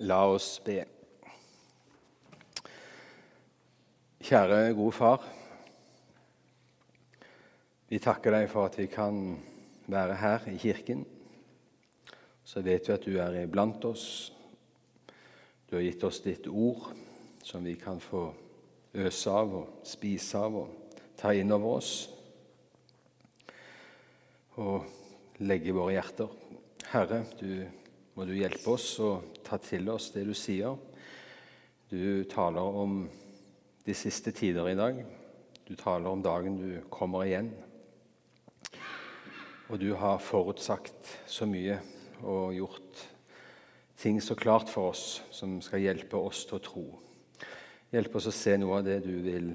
La oss be. Kjære, gode far. Vi takker deg for at vi kan være her i kirken. Så vet vi at du er iblant oss. Du har gitt oss ditt ord, som vi kan få øse av og spise av og ta inn over oss. Og legge i våre hjerter. Herre, du må du hjelpe oss å ta til oss det du sier. Du taler om de siste tider i dag. Du taler om dagen du kommer igjen. Og du har forutsagt så mye og gjort ting så klart for oss som skal hjelpe oss til å tro. Hjelp oss å se noe av det du vil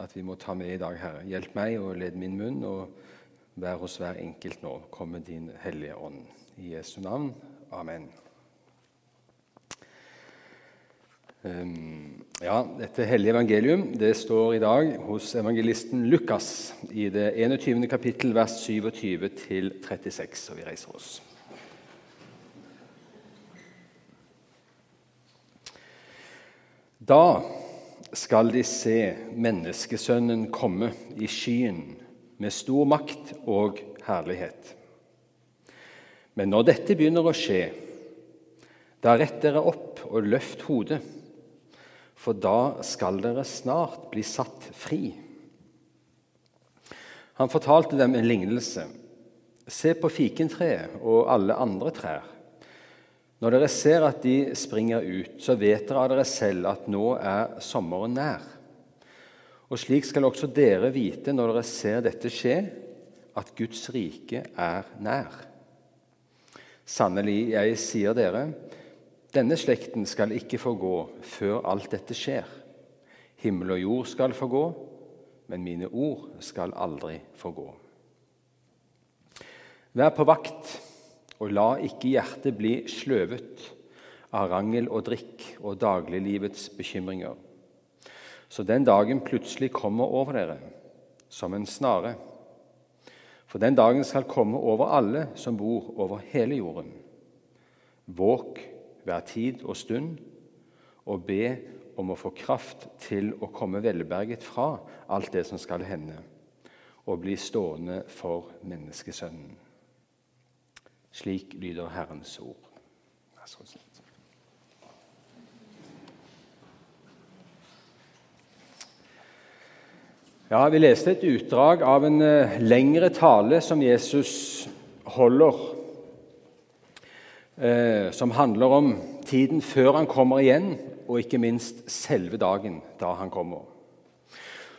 at vi må ta med i dag, Herre. Hjelp meg og led min munn, og vær hos hver enkelt nå. Kom med din Hellige Ånd. I Jesu navn. Amen. Um, ja, Dette hellige evangelium det står i dag hos evangelisten Lukas i det 21. kapittel, vers 27 til 36. Og vi reiser oss. Da skal de se menneskesønnen komme i skyen med stor makt og herlighet. Men når dette begynner å skje, da rett dere opp og løft hodet, for da skal dere snart bli satt fri. Han fortalte dem en lignelse. Se på fikentreet og alle andre trær. Når dere ser at de springer ut, så vet dere av dere selv at nå er sommeren nær. Og slik skal også dere vite når dere ser dette skje, at Guds rike er nær. Sannelig, jeg sier dere, denne slekten skal ikke forgå før alt dette skjer. Himmel og jord skal forgå, men mine ord skal aldri forgå. Vær på vakt, og la ikke hjertet bli sløvet av rangel og drikk og dagliglivets bekymringer, så den dagen plutselig kommer over dere som en snare. For den dagen skal komme over alle som bor over hele jorden. Våk hver tid og stund og be om å få kraft til å komme velberget fra alt det som skal hende, og bli stående for menneskesønnen. Slik lyder Herrens ord. Vær så god. Ja, Vi leste et utdrag av en uh, lengre tale som Jesus holder, uh, som handler om tiden før han kommer igjen, og ikke minst selve dagen da han kommer.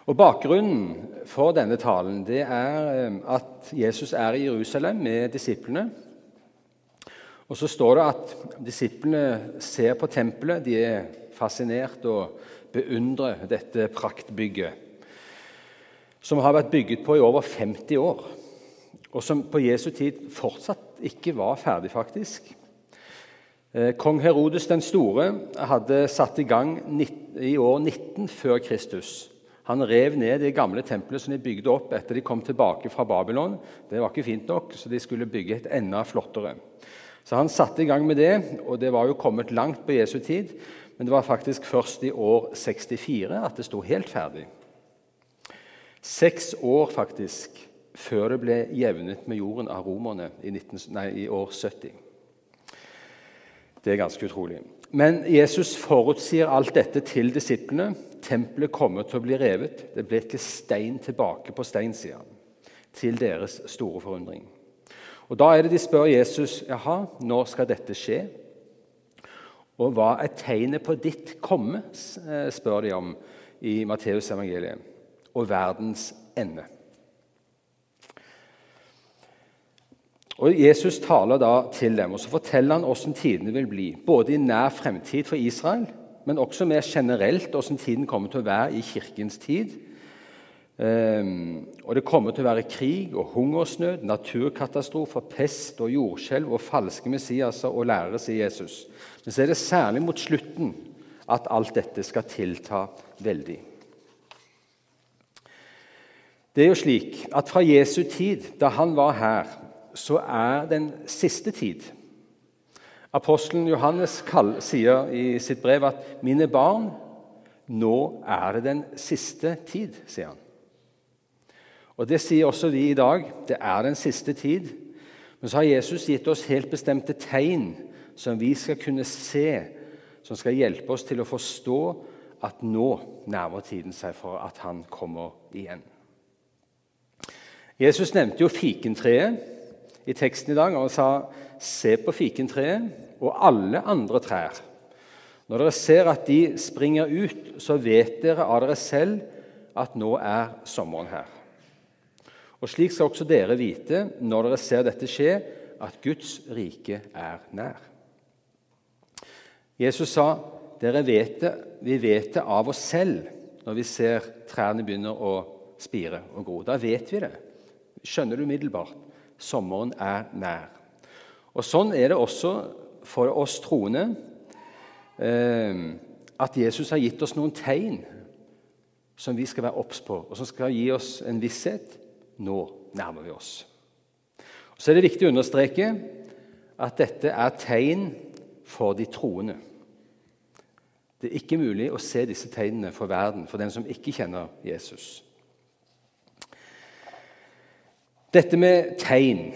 Og Bakgrunnen for denne talen det er uh, at Jesus er i Jerusalem med disiplene. Og Så står det at disiplene ser på tempelet, de er fascinert og beundrer dette praktbygget som har vært bygget på i over 50 år, og som på Jesu tid fortsatt ikke var ferdig, faktisk. Eh, kong Herodes den store hadde satt i gang i år 19 før Kristus. Han rev ned det gamle tempelet som de bygde opp etter de kom tilbake fra Babylon. Det var ikke fint nok, så de skulle bygge et enda flottere. Så Han satte i gang med det, og det var jo kommet langt på Jesu tid. Men det var faktisk først i år 64 at det sto helt ferdig. Seks år faktisk før det ble jevnet med jorden av romerne i, 19, nei, i år 70. Det er ganske utrolig. Men Jesus forutsier alt dette til disiplene. Tempelet kommer til å bli revet. Det blir ikke stein tilbake på steinsida, til deres store forundring. Og Da er det de spør Jesus jaha, når skal dette skje. Og hva er tegnet på ditt komme, eh, spør de om i Matteusevangeliet og verdens ende. Og Jesus taler da til dem og så forteller han hvordan tidene vil bli, både i nær fremtid for Israel, men også mer generelt hvordan tiden kommer til å være i kirkens tid. Um, og Det kommer til å være krig og hungersnød, naturkatastrofer, pest og jordskjelv og falske Messiaser og lærere, sier Jesus. Men så er det særlig mot slutten at alt dette skal tilta veldig. Det er jo slik at Fra Jesu tid, da han var her, så er den siste tid Apostelen Johannes sier i sitt brev at 'mine barn, nå er det den siste tid', sier han. Og Det sier også vi i dag. Det er den siste tid. Men så har Jesus gitt oss helt bestemte tegn som vi skal kunne se, som skal hjelpe oss til å forstå at nå nærmer tiden seg for at han kommer igjen. Jesus nevnte jo fikentreet i teksten i dag og sa 'se på fikentreet og alle andre trær'. Når dere ser at de springer ut, så vet dere av dere selv at nå er sommeren her. Og Slik skal også dere vite når dere ser dette skje, at Guds rike er nær. Jesus sa dere vet det, vi vet det av oss selv når vi ser trærne begynner å spire og gro. Da vet vi det. Skjønner du umiddelbart. Sommeren er nær. Og Sånn er det også for oss troende eh, at Jesus har gitt oss noen tegn som vi skal være obs på, og som skal gi oss en visshet. Nå nærmer vi oss. Så er det viktig å understreke at dette er tegn for de troende. Det er ikke mulig å se disse tegnene for verden, for den som ikke kjenner Jesus. Dette med tegn,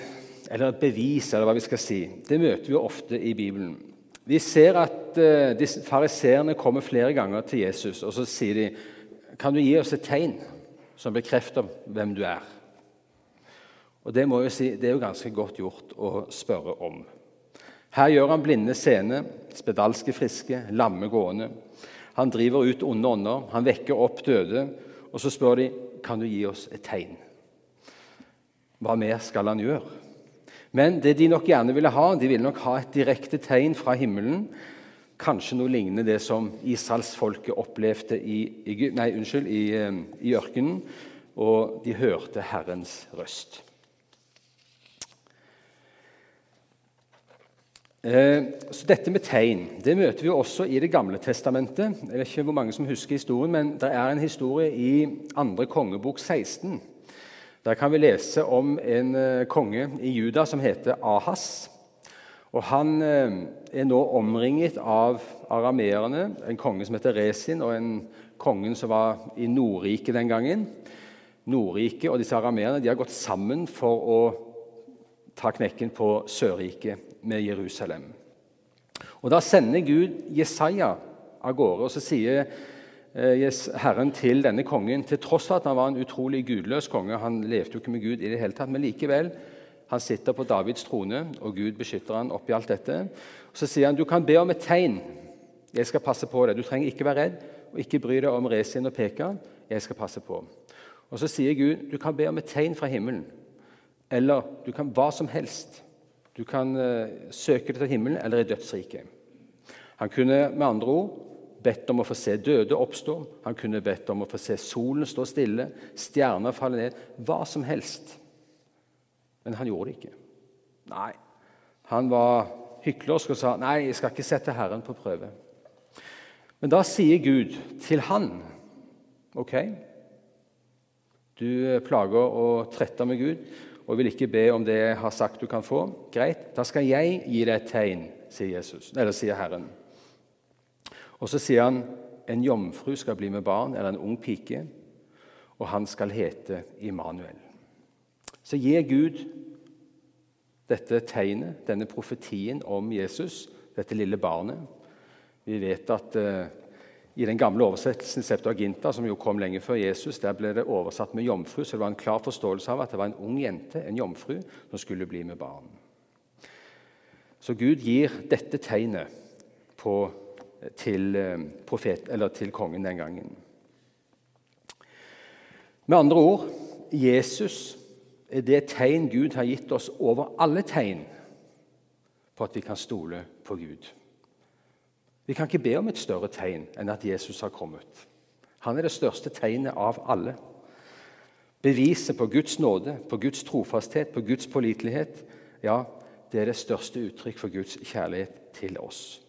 eller bevis, eller hva vi skal si, det møter vi ofte i Bibelen. Vi ser at uh, fariseerne kommer flere ganger til Jesus, og så sier de kan du gi oss et tegn som bekrefter hvem du er. Og Det må jeg si, det er jo ganske godt gjort å spørre om. Her gjør han blinde seende, spedalske friske, lamme gående. Han driver ut onde ånder, han vekker opp døde. Og så spør de kan du gi oss et tegn. Hva mer skal han gjøre? Men det de nok gjerne ville ha, de ville nok ha et direkte tegn fra himmelen. Kanskje noe lignende det som israelsfolket opplevde i, i, nei, unnskyld, i, eh, i ørkenen. Og de hørte Herrens røst. Eh, så Dette med tegn det møter vi også i Det gamle testamentet. Jeg vet ikke hvor mange som husker historien, men Det er en historie i 2. kongebok 16. Der kan vi lese om en eh, konge i Juda som heter Ahas. Og Han eh, er nå omringet av arameerne, en konge som heter Resin, og en kongen som var i Nordriket den gangen. Nordriket og disse arameerne har gått sammen for å ta knekken på Sørriket med Jerusalem. Og Da sender Gud Jesaja av gårde, og så sier Herren til denne kongen, til tross for at han var en utrolig gudløs konge Han levde jo ikke med Gud i det hele tatt, men likevel. Han sitter på Davids trone, og Gud beskytter han oppi alt dette. Så sier han du kan be om et tegn. Jeg skal passe på deg. Du trenger ikke være redd og ikke bry deg om Resin og Peka. Jeg skal passe på. Og Så sier Gud du kan be om et tegn fra himmelen. Eller du kan hva som helst. Du kan uh, søke det til himmelen eller i dødsriket. Han kunne med andre ord bedt om å få se døde oppstå. Han kunne bedt om å få se solen stå stille, stjerner falle ned. Hva som helst. Men han gjorde det ikke. Nei. Han var hyklersk og sa nei, jeg skal ikke sette Herren på prøve. Men da sier Gud til han OK, du plager og tretter med Gud og vil ikke be om det jeg har sagt du kan få. Greit, da skal jeg gi deg et tegn, sier, Jesus, eller sier Herren. Og så sier han en jomfru skal bli med barn, eller en ung pike, og han skal hete Immanuel. Så gir Gud dette tegnet, denne profetien om Jesus, dette lille barnet. Vi vet at uh, i den gamle oversettelsen Septuaginta, som jo kom lenge før Jesus, der ble det oversatt med jomfru, så det var en klar forståelse av at det var en ung jente, en jomfru, som skulle bli med barn. Så Gud gir dette tegnet på, til, eh, profet, til kongen den gangen. Med andre ord Jesus er det tegn Gud har gitt oss over alle tegn på at vi kan stole på Gud. Vi kan ikke be om et større tegn enn at Jesus har kommet. Han er det største tegnet av alle. Beviset på Guds nåde, på Guds trofasthet, på Guds pålitelighet, ja, det er det største uttrykk for Guds kjærlighet til oss.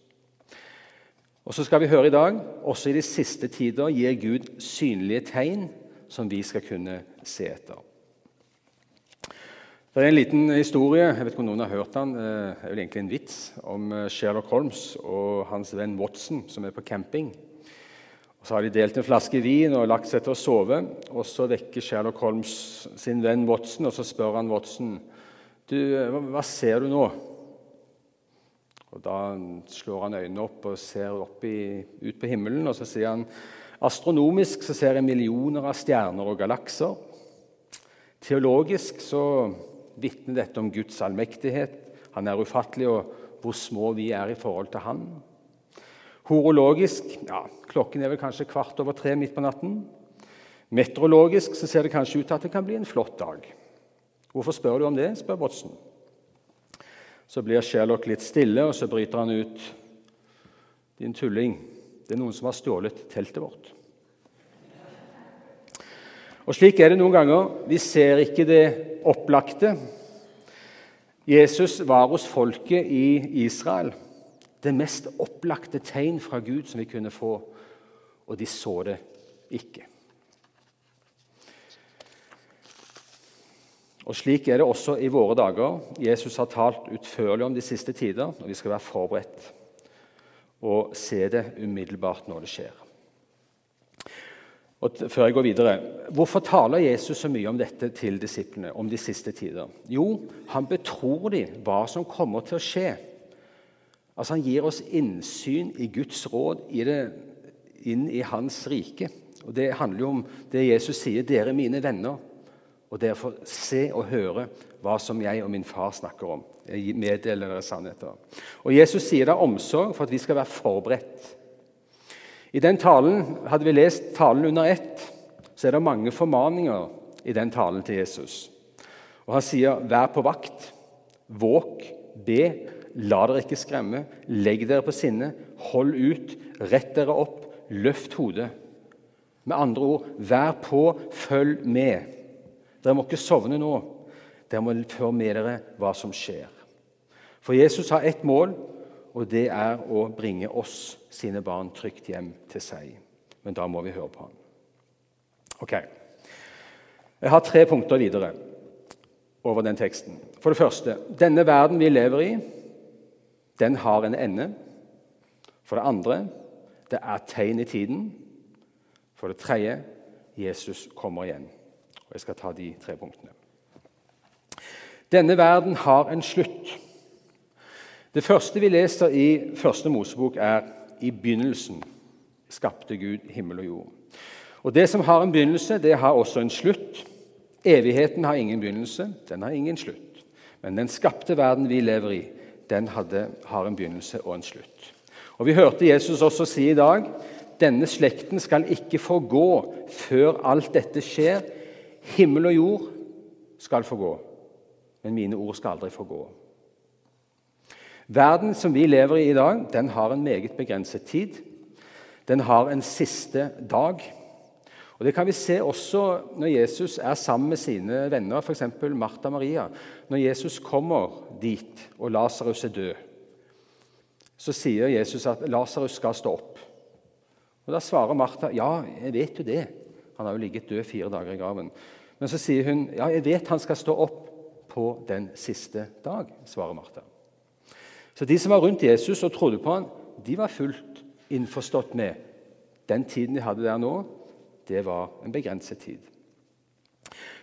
Og så skal vi høre i dag også i de siste tider gir Gud synlige tegn som vi skal kunne se etter. Det er en liten historie jeg vet ikke om noen har hørt den, eh, det er vel egentlig en vits om eh, Sherlock Holmes og hans venn Watson, som er på camping. Og så har de delt en flaske vin og lagt seg til å sove. og Så vekker Sherlock Holmes sin venn Watson, og så spør han Watson du, eh, hva ser du nå. Og Da slår han øynene opp og ser opp i, ut på himmelen, og så sier han astronomisk så ser jeg millioner av stjerner og galakser. Teologisk så vitner dette om Guds allmektighet. Han er ufattelig, og hvor små vi er i forhold til han. Horologisk ja, klokken er vel kanskje kvart over tre midt på natten. Meteorologisk så ser det kanskje ut til at det kan bli en flott dag. Hvorfor spør du om det? spør Watson. Så blir Sherlock litt stille, og så bryter han ut. Din tulling, det er noen som har stjålet teltet vårt. Og Slik er det noen ganger. Vi ser ikke det opplagte. Jesus var hos folket i Israel. Det mest opplagte tegn fra Gud som vi kunne få, og de så det ikke. Og Slik er det også i våre dager. Jesus har talt utførlig om de siste tider, og vi skal være forberedt og se det umiddelbart når det skjer. Og før jeg går videre, Hvorfor taler Jesus så mye om dette til disiplene, om de siste tider? Jo, han betror dem hva som kommer til å skje. Altså Han gir oss innsyn i Guds råd i det, inn i Hans rike. Og Det handler jo om det Jesus sier, 'Dere er mine venner', og dere får se og høre hva som jeg og min far snakker om. Jeg meddeler dere sannheter. Og Jesus sier det er omsorg for at vi skal være forberedt. I den talen, Hadde vi lest talen under ett, så er det mange formaninger i den talen til Jesus. Og Han sier, 'Vær på vakt, våk, be, la dere ikke skremme, legg dere på sinne, hold ut, rett dere opp, løft hodet.' Med andre ord, vær på, følg med. Dere må ikke sovne nå. Dere må få med dere hva som skjer. For Jesus har ett mål, og det er å bringe oss, sine barn, trygt hjem til seg. Men da må vi høre på ham. Ok. Jeg har tre punkter videre over den teksten. For det første denne verden vi lever i, den har en ende. For det andre det er tegn i tiden. For det tredje Jesus kommer igjen. Og Jeg skal ta de tre punktene. Denne verden har en slutt. Det første vi leser i Første Mosebok, er i begynnelsen skapte Gud himmel og jord. Og Det som har en begynnelse, det har også en slutt. Evigheten har ingen begynnelse, den har ingen slutt. Men den skapte verden vi lever i, den hadde, har en begynnelse og en slutt. Og Vi hørte Jesus også si i dag denne slekten skal ikke få gå før alt dette skjer. Himmel og jord skal få gå, men mine ord skal aldri få gå. Verden som vi lever i i dag, den har en meget begrenset tid. Den har en siste dag. Og Det kan vi se også når Jesus er sammen med sine venner, f.eks. Martha og Maria. Når Jesus kommer dit, og Lasarus er død, så sier Jesus at Lasarus skal stå opp. Og Da svarer Martha ja, jeg vet jo det. Han har jo ligget død fire dager i graven. Men så sier hun ja, jeg vet han skal stå opp på den siste dag, svarer Martha. Så de som var rundt Jesus og trodde på han, de var fullt innforstått med den tiden de hadde der nå. Det var en begrenset tid.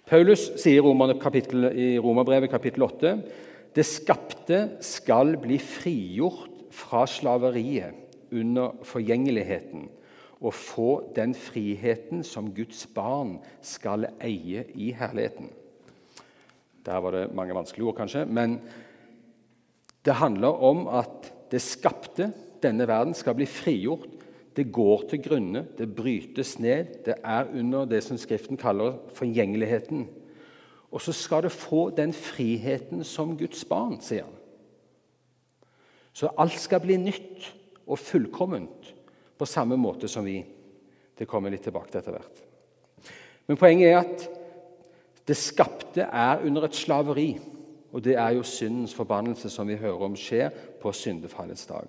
Paulus sier i Romerbrevet kapittel 8 det skapte skal bli frigjort fra slaveriet under forgjengeligheten og få den friheten som Guds barn skal eie i herligheten. Der var det mange vanskelige ord, kanskje. men det handler om at det skapte, denne verden, skal bli frigjort. Det går til grunne, det brytes ned. Det er under det som Skriften kaller forgjengeligheten. Og så skal det få den friheten som Guds barn, sier han. Så alt skal bli nytt og fullkomment på samme måte som vi. Det kommer litt tilbake til etter hvert. Men poenget er at det skapte er under et slaveri. Og det er jo syndens forbannelse som vi hører om skjer på syndefallets dag.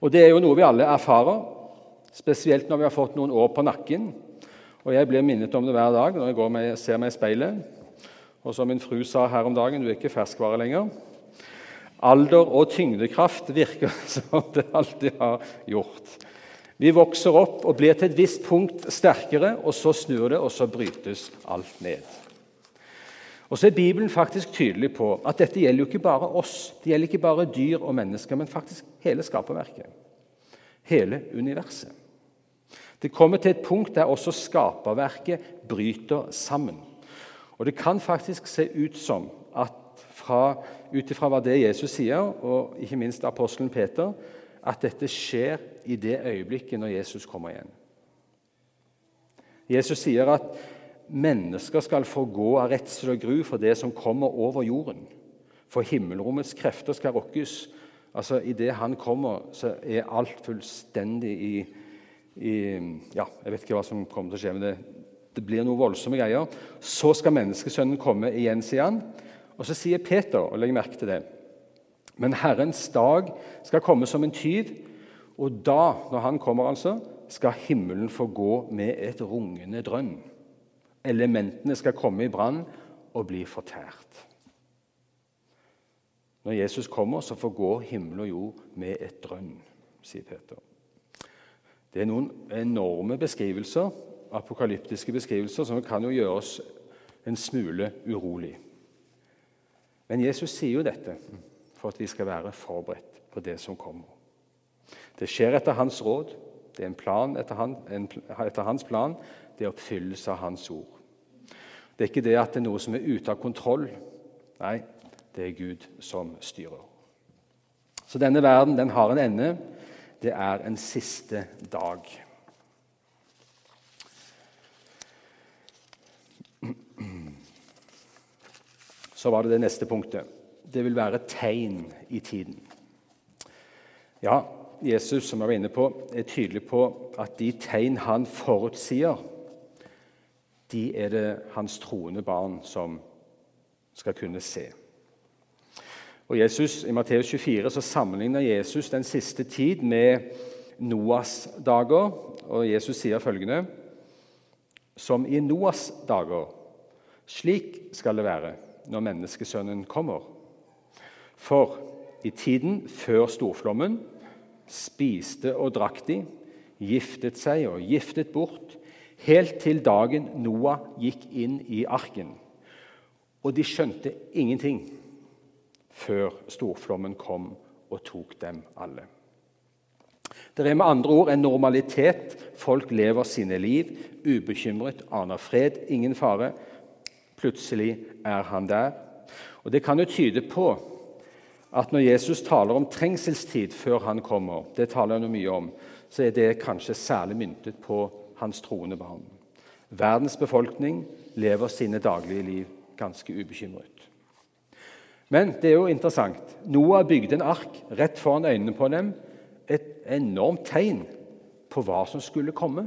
Og Det er jo noe vi alle erfarer, spesielt når vi har fått noen år på nakken. Og Jeg blir minnet om det hver dag når jeg med, ser meg i speilet. Og som min fru sa her om dagen, du er ikke ferskvare lenger. Alder og tyngdekraft virker som det alltid har gjort. Vi vokser opp og blir til et visst punkt sterkere, og så snur det, og så brytes alt ned. Og så er Bibelen faktisk tydelig på at dette gjelder jo ikke bare oss. Det gjelder ikke bare dyr og mennesker, men faktisk hele skaperverket. Hele universet. Det kommer til et punkt der også skaperverket bryter sammen. Og Det kan faktisk se ut som at fra, ut ifra hva det Jesus sier, og ikke minst apostelen Peter, at dette skjer i det øyeblikket når Jesus kommer igjen. Jesus sier at mennesker skal få gå av redsel og gru for det som kommer over jorden. For himmelrommets krefter skal rokkes. Altså, Idet han kommer, så er alt fullstendig i, i, ja, Jeg vet ikke hva som kommer til å skje, men det, det blir noe voldsomme greier. Så skal menneskesønnen komme igjen, sier han. Og så sier Peter, og legg merke til det Men Herrens dag skal komme som en tyv, og da, når han kommer, altså, skal himmelen få gå med et rungende drønn. Elementene skal komme i brann og bli fortært. Når Jesus kommer, så forgår himmel og jord med et drønn, sier Peter. Det er noen enorme beskrivelser, apokalyptiske beskrivelser som kan jo gjøre oss en smule urolig. Men Jesus sier jo dette for at vi skal være forberedt på det som kommer. Det skjer etter hans råd. Det er en plan etter, han, en, etter hans plan. Det er oppfyllelse av hans ord. Det er ikke det at det er noe som er ute av kontroll. Nei, det er Gud som styrer. Så denne verden den har en ende. Det er en siste dag. Så var det det neste punktet. Det vil være tegn i tiden. Ja, Jesus som jeg var inne på, er tydelig på at de tegn han forutsier, de er det hans troende barn som skal kunne se. Og Jesus, I Matteus 24 så sammenligner Jesus den siste tid med Noas dager. Og Jesus sier følgende Som i Noas dager, slik skal det være når menneskesønnen kommer. For i tiden før storflommen spiste og drakk de, giftet seg og giftet bort, helt til dagen Noah gikk inn i arken. Og de skjønte ingenting før storflommen kom og tok dem alle. Det er med andre ord en normalitet. Folk lever sine liv ubekymret, aner fred, ingen fare. Plutselig er han der. Og Det kan jo tyde på at når Jesus taler om trengselstid før han kommer, det taler han jo mye om, så er det kanskje særlig myntet på hans troende barn. Verdens befolkning lever sine daglige liv ganske ubekymret. Men det er jo interessant. Noah bygde en ark rett foran øynene på dem. Et enormt tegn på hva som skulle komme.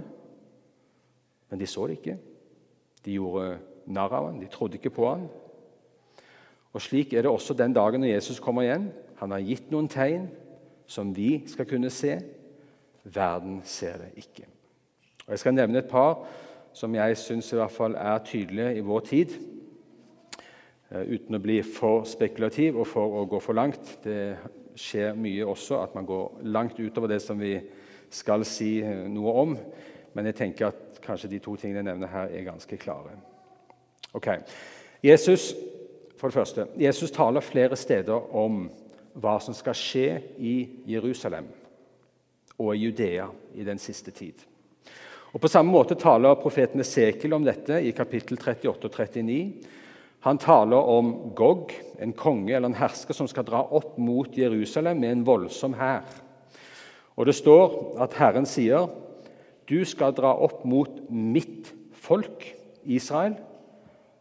Men de så det ikke. De gjorde narr av ham, de trodde ikke på ham. Og Slik er det også den dagen når Jesus kommer igjen. Han har gitt noen tegn som vi skal kunne se. Verden ser det ikke. Og Jeg skal nevne et par som jeg syns er tydelige i vår tid. Eh, uten å bli for spekulativ og for å gå for langt. Det skjer mye også at man går langt utover det som vi skal si eh, noe om. Men jeg tenker at kanskje de to tingene jeg nevner her, er ganske klare. Ok, Jesus for det første, Jesus taler flere steder om hva som skal skje i Jerusalem og i Judea i den siste tid. Og På samme måte taler profeten Esekiel om dette i kapittel 38 og 39. Han taler om Gog, en konge eller en hersker som skal dra opp mot Jerusalem med en voldsom hær. Og Det står at Herren sier, 'Du skal dra opp mot mitt folk, Israel,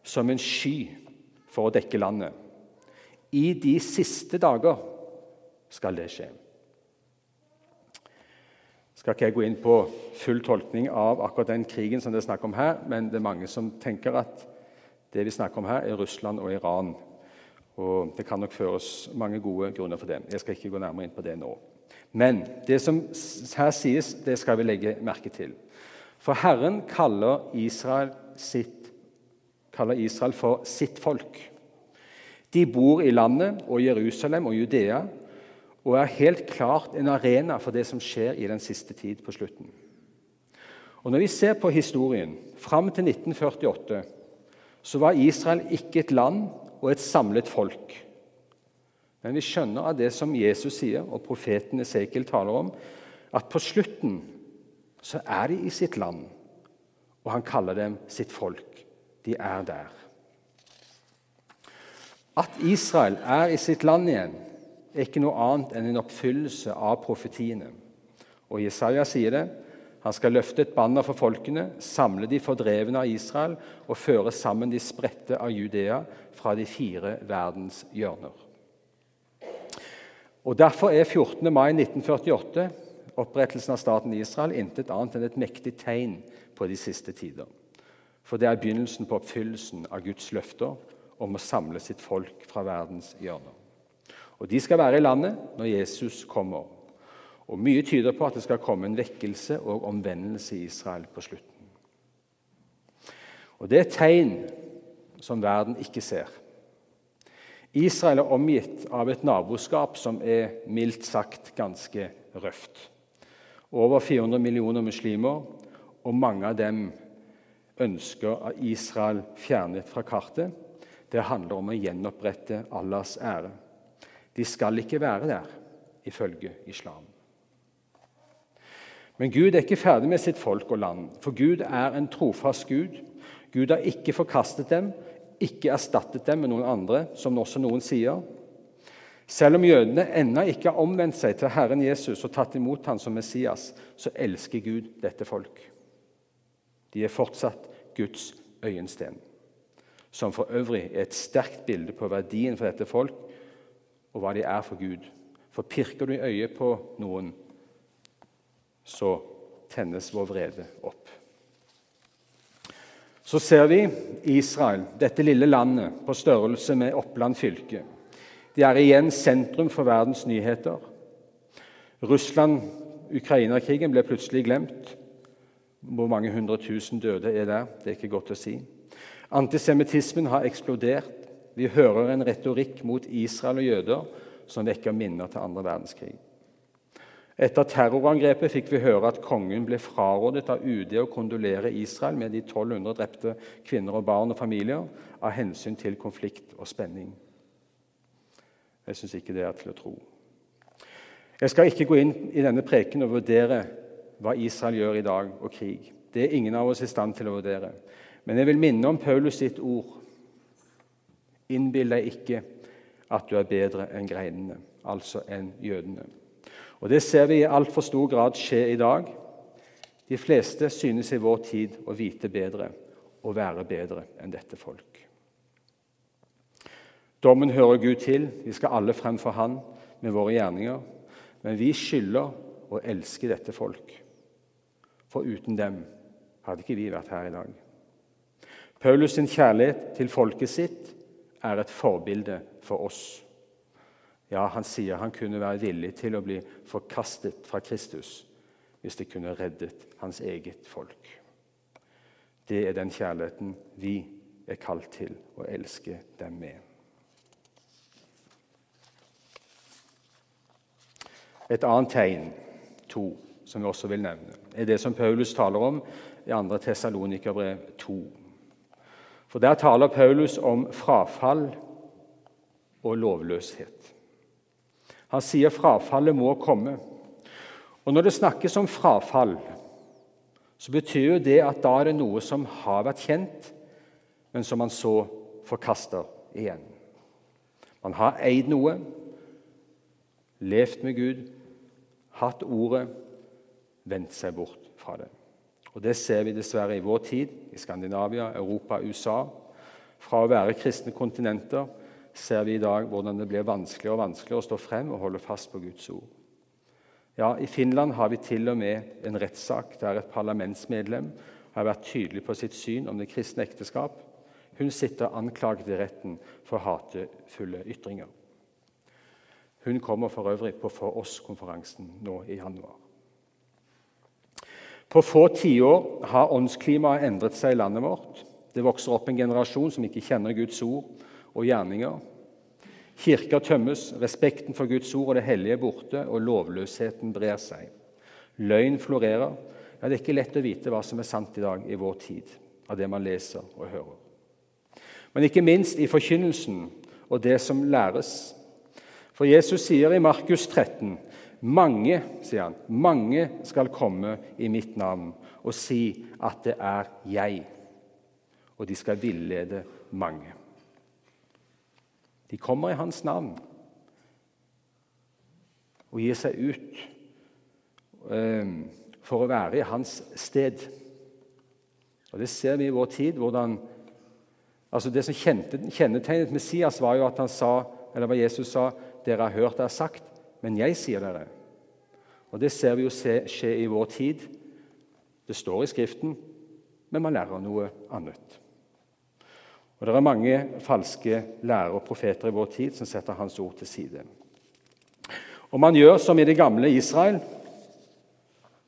som en sky for å dekke landet. I de siste dager skal det skje. Skal ikke jeg gå inn på full tolkning av akkurat den krigen som det er snakk om her, men det er mange som tenker at det vi snakker om her, er Russland og Iran. Og Det kan nok føres mange gode grunner for det. Jeg skal ikke gå nærmere inn på det nå. Men det som her sies, det skal vi legge merke til. For Herren kaller Israel sitt kaller Israel for sitt folk. De bor i landet og Jerusalem og Judea og er helt klart en arena for det som skjer i den siste tid på slutten. Og Når vi ser på historien fram til 1948, så var Israel ikke et land og et samlet folk. Men vi skjønner av det som Jesus sier, og profeten Esekiel taler om, at på slutten så er de i sitt land, og han kaller dem sitt folk. De er der. At Israel er i sitt land igjen, er ikke noe annet enn en oppfyllelse av profetiene. Og Jesaja sier det. Han skal løfte et banner for folkene, samle de fordrevne av Israel og føre sammen de spredte av Judea fra de fire verdens hjørner. Og Derfor er 14. mai 1948, opprettelsen av staten Israel, intet annet enn et mektig tegn på de siste tider. For det er begynnelsen på oppfyllelsen av Guds løfter om å samle sitt folk fra verdens hjørner. Og De skal være i landet når Jesus kommer. Og Mye tyder på at det skal komme en vekkelse og omvendelse i Israel på slutten. Og Det er tegn som verden ikke ser. Israel er omgitt av et naboskap som er mildt sagt ganske røft. Over 400 millioner muslimer, og mange av dem ønsker Israel fjernet fra kartet. Det handler om å gjenopprette Allahs ære. De skal ikke være der, ifølge islam. Men Gud er ikke ferdig med sitt folk og land, for Gud er en trofast Gud. Gud har ikke forkastet dem, ikke erstattet dem med noen andre, som også noen sier. Selv om jødene ennå ikke har omvendt seg til Herren Jesus og tatt imot ham som Messias, så elsker Gud dette folk. De er fortsatt Guds øyensten som for øvrig er et sterkt bilde på verdien for dette folk og hva de er for Gud. For pirker du i øyet på noen, så tennes vår vrede opp. Så ser vi Israel, dette lille landet på størrelse med Oppland fylke. De er igjen sentrum for verdens nyheter. Russland-Ukraina-krigen ble plutselig glemt. Hvor mange hundre tusen døde er der, det er ikke godt å si. Antisemittismen har eksplodert. Vi hører en retorikk mot Israel og jøder som vekker minner til andre verdenskrig. Etter terrorangrepet fikk vi høre at kongen ble frarådet av UD å kondolere Israel med de 1200 drepte kvinner og barn og familier av hensyn til konflikt og spenning. Jeg syns ikke det er til å tro. Jeg skal ikke gå inn i denne preken og vurdere hva Israel gjør i dag, og krig. Det er ingen av oss i stand til å vurdere. Men jeg vil minne om Paulus sitt ord. Innbill deg ikke at du er bedre enn greinene, altså enn jødene. Og Det ser vi i altfor stor grad skje i dag. De fleste synes i vår tid å vite bedre og være bedre enn dette folk. Dommen hører Gud til. Vi skal alle frem for Han med våre gjerninger. Men vi skylder å elske dette folk. For uten dem hadde ikke vi vært her i dag. Paulus' sin kjærlighet til folket sitt er et forbilde for oss. Ja, han sier han kunne være villig til å bli forkastet fra Kristus hvis det kunne reddet hans eget folk. Det er den kjærligheten vi er kalt til å elske dem med. Et annet tegn, to, som vi også vil nevne, er det som Paulus taler om i 2. Tessalonikerbrev 2. For der taler Paulus om frafall og lovløshet. Han sier frafallet må komme. Og Når det snakkes om frafall, så betyr jo det at da er det noe som har vært kjent, men som man så forkaster igjen. Man har eid noe, levd med Gud, hatt ordet, vendt seg bort fra det. Og Det ser vi dessverre i vår tid, i Skandinavia, Europa, USA. Fra å være kristne kontinenter ser vi i dag hvordan det blir vanskeligere og vanskeligere å stå frem og holde fast på Guds ord. Ja, I Finland har vi til og med en rettssak der et parlamentsmedlem har vært tydelig på sitt syn om det kristne ekteskap. Hun sitter anklaget i retten for hatefulle ytringer. Hun kommer for øvrig på For oss-konferansen nå i januar. På få tiår har åndsklimaet endret seg i landet vårt. Det vokser opp en generasjon som ikke kjenner Guds ord og gjerninger. Kirker tømmes, respekten for Guds ord og det hellige er borte, og lovløsheten brer seg. Løgn florerer. Ja, det er ikke lett å vite hva som er sant i dag i vår tid, av det man leser og hører. Men ikke minst i forkynnelsen og det som læres. For Jesus sier i Markus 13 mange, sier han, mange skal komme i mitt navn og si at det er jeg. Og de skal villede mange. De kommer i hans navn og gir seg ut um, for å være i hans sted. Og Det ser vi i vår tid. hvordan altså Det som kjennetegnet Messias, var jo at han sa, eller hva Jesus sa dere har hørt det er sagt, men jeg sier dere. Og Det ser vi jo skje i vår tid. Det står i Skriften, men man lærer noe annet. Og Det er mange falske lærere og profeter i vår tid som setter Hans ord til side. Og Man gjør som i det gamle Israel.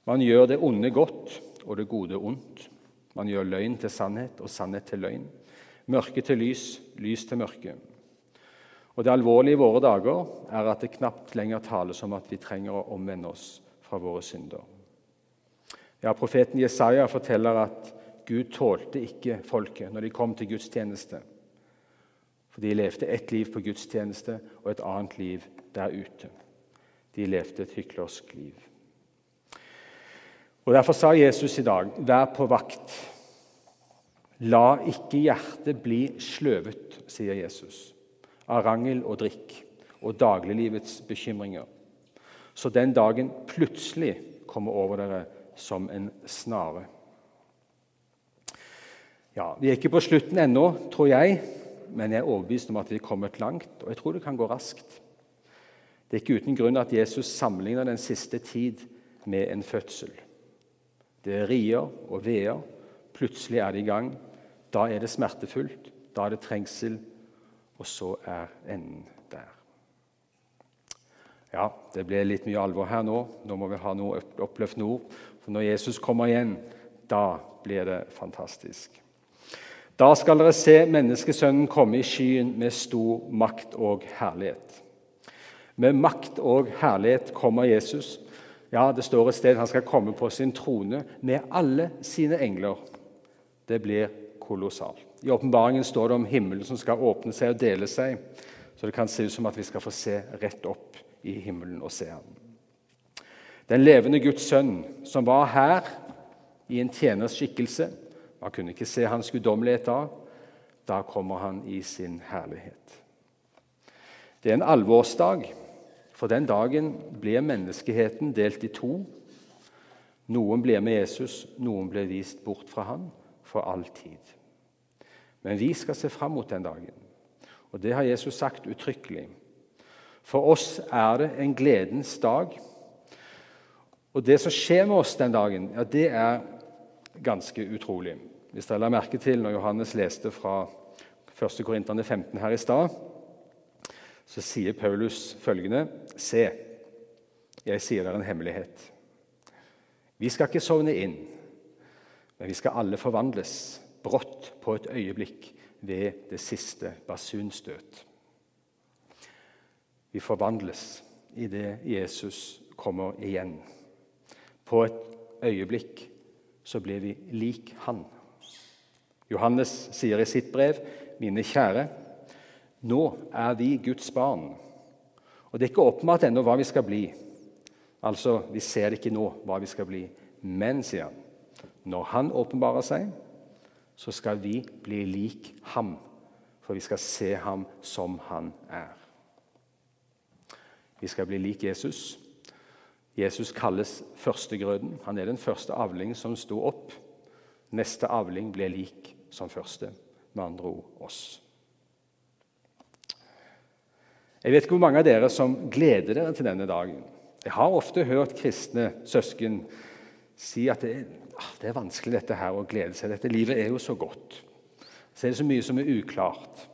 Man gjør det onde godt og det gode ondt. Man gjør løgn til sannhet og sannhet til løgn. Mørke til lys, lys til mørke. Og Det alvorlige i våre dager er at det knapt lenger tales om at vi trenger å omvende oss fra våre synder. Ja, Profeten Jesaja forteller at Gud tålte ikke folket når de kom til gudstjeneste. For de levde ett liv på gudstjeneste og et annet liv der ute. De levde et hyklersk liv. Og Derfor sa Jesus i dag, 'Vær på vakt'. La ikke hjertet bli sløvet, sier Jesus av rangel og drikk og dagliglivets bekymringer, så den dagen plutselig kommer over dere som en snare. Ja, Vi er ikke på slutten ennå, tror jeg, men jeg er overbevist om at vi er kommet langt, og jeg tror det kan gå raskt. Det er ikke uten grunn at Jesus sammenligner den siste tid med en fødsel. Det er rier og veer. Plutselig er det i gang. Da er det smertefullt. Da er det trengsel og så er enden der. Ja, det ble litt mye alvor her nå. Nå må vi ha noe oppløftende ord. For når Jesus kommer igjen, da blir det fantastisk. Da skal dere se menneskesønnen komme i skyen med stor makt og herlighet. Med makt og herlighet kommer Jesus. Ja, Det står et sted han skal komme på sin trone med alle sine engler. Det blir kolossalt. I åpenbaringen står det om himmelen som skal åpne seg og dele seg, så det kan se ut som at vi skal få se rett opp i himmelen og se ham. Den levende Guds sønn, som var her i en tjeners skikkelse Man kunne ikke se hans guddommelighet da. Da kommer han i sin herlighet. Det er en alvorsdag, for den dagen blir menneskeheten delt i to. Noen blir med Jesus, noen blir vist bort fra ham for all tid. Men vi skal se fram mot den dagen. Og Det har Jesus sagt uttrykkelig. For oss er det en gledens dag. Og det som skjer med oss den dagen, ja, det er ganske utrolig. Hvis dere la merke til når Johannes leste fra 1. Korinterne 15 her i stad, så sier Paulus følgende.: Se, jeg sier dere en hemmelighet. Vi skal ikke sovne inn, men vi skal alle forvandles brått på et øyeblikk ved det siste basunstøt. Vi forvandles idet Jesus kommer igjen. På et øyeblikk så blir vi lik Han. Johannes sier i sitt brev, 'Mine kjære, nå er vi Guds barn.' Og Det er ikke åpenbart ennå hva vi skal bli. Altså, Vi ser ikke nå hva vi skal bli. Men, sier han, når Han åpenbarer seg, så skal vi bli lik ham, for vi skal se ham som han er. Vi skal bli lik Jesus. Jesus kalles førstegrøden. Han er den første avlingen som sto opp. Neste avling blir lik som første, med andre ord oss. Jeg vet ikke hvor mange av dere som gleder dere til denne dagen. Jeg har ofte hørt kristne søsken si at det er det er vanskelig dette her å glede seg. Dette livet er jo så godt. Så er det så mye som er uklart.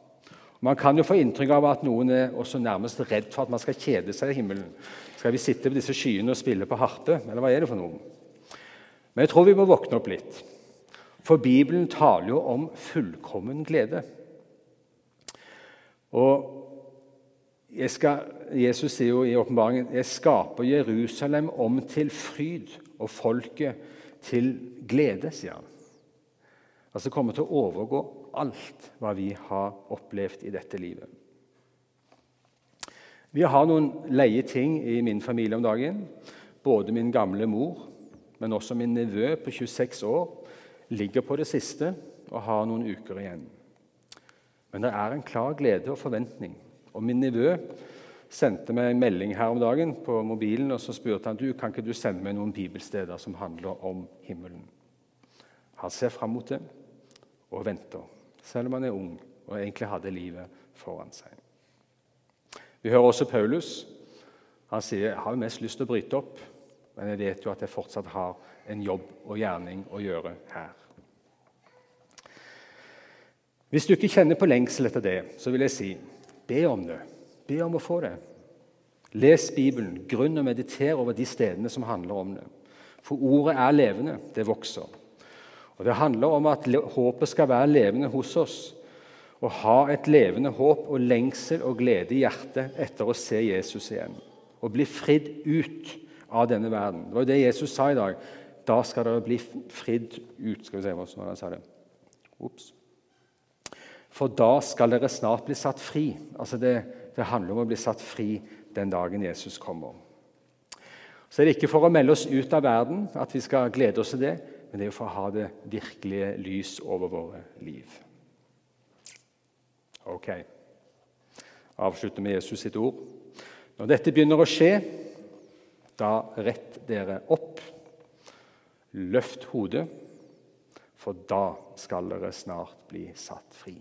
Man kan jo få inntrykk av at noen er også nærmest redd for at man skal kjede seg i himmelen. Skal vi sitte på disse skyene og spille på harpe, eller hva er det for noe? Men jeg tror vi må våkne opp litt. For Bibelen taler jo om fullkommen glede. Og skal, Jesus sier jo i åpenbaringen jeg skaper Jerusalem om til fryd og folket til glede, sier han. Altså kommer til å overgå alt hva vi har opplevd i dette livet. Vi har noen leie ting i min familie om dagen. Både min gamle mor, men også min nevø på 26 år ligger på det siste og har noen uker igjen. Men det er en klar glede og forventning. Og min nevø sendte meg en melding her om dagen på mobilen og så spurte han du, kan ikke du sende meg noen bibelsteder som handler om himmelen. Han ser fram mot det og venter, selv om han er ung og egentlig hadde livet foran seg. Vi hører også Paulus. Han sier jeg har mest lyst til å bryte opp, men jeg vet jo at jeg fortsatt har en jobb og gjerning å gjøre her. Hvis du ikke kjenner på lengsel etter det, så vil jeg si be om det. Be om å få det. Les Bibelen, grunn og mediter over de stedene som handler om det. For ordet er levende, det vokser. Og Det handler om at håpet skal være levende hos oss. Å ha et levende håp og lengsel og glede i hjertet etter å se Jesus igjen. Og bli fridd ut av denne verden. Det var jo det Jesus sa i dag. Da skal dere bli fridd ut. Skal vi se hvordan han sa det. Ops. For da skal dere snart bli satt fri. Altså det, det handler om å bli satt fri den dagen Jesus kommer. Så er det ikke for å melde oss ut av verden at vi skal glede oss til det, men det er for å ha det virkelige lys over våre liv. Ok. Avslutter med Jesus sitt ord. Når dette begynner å skje, da rett dere opp. Løft hodet, for da skal dere snart bli satt fri.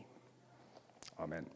Amen.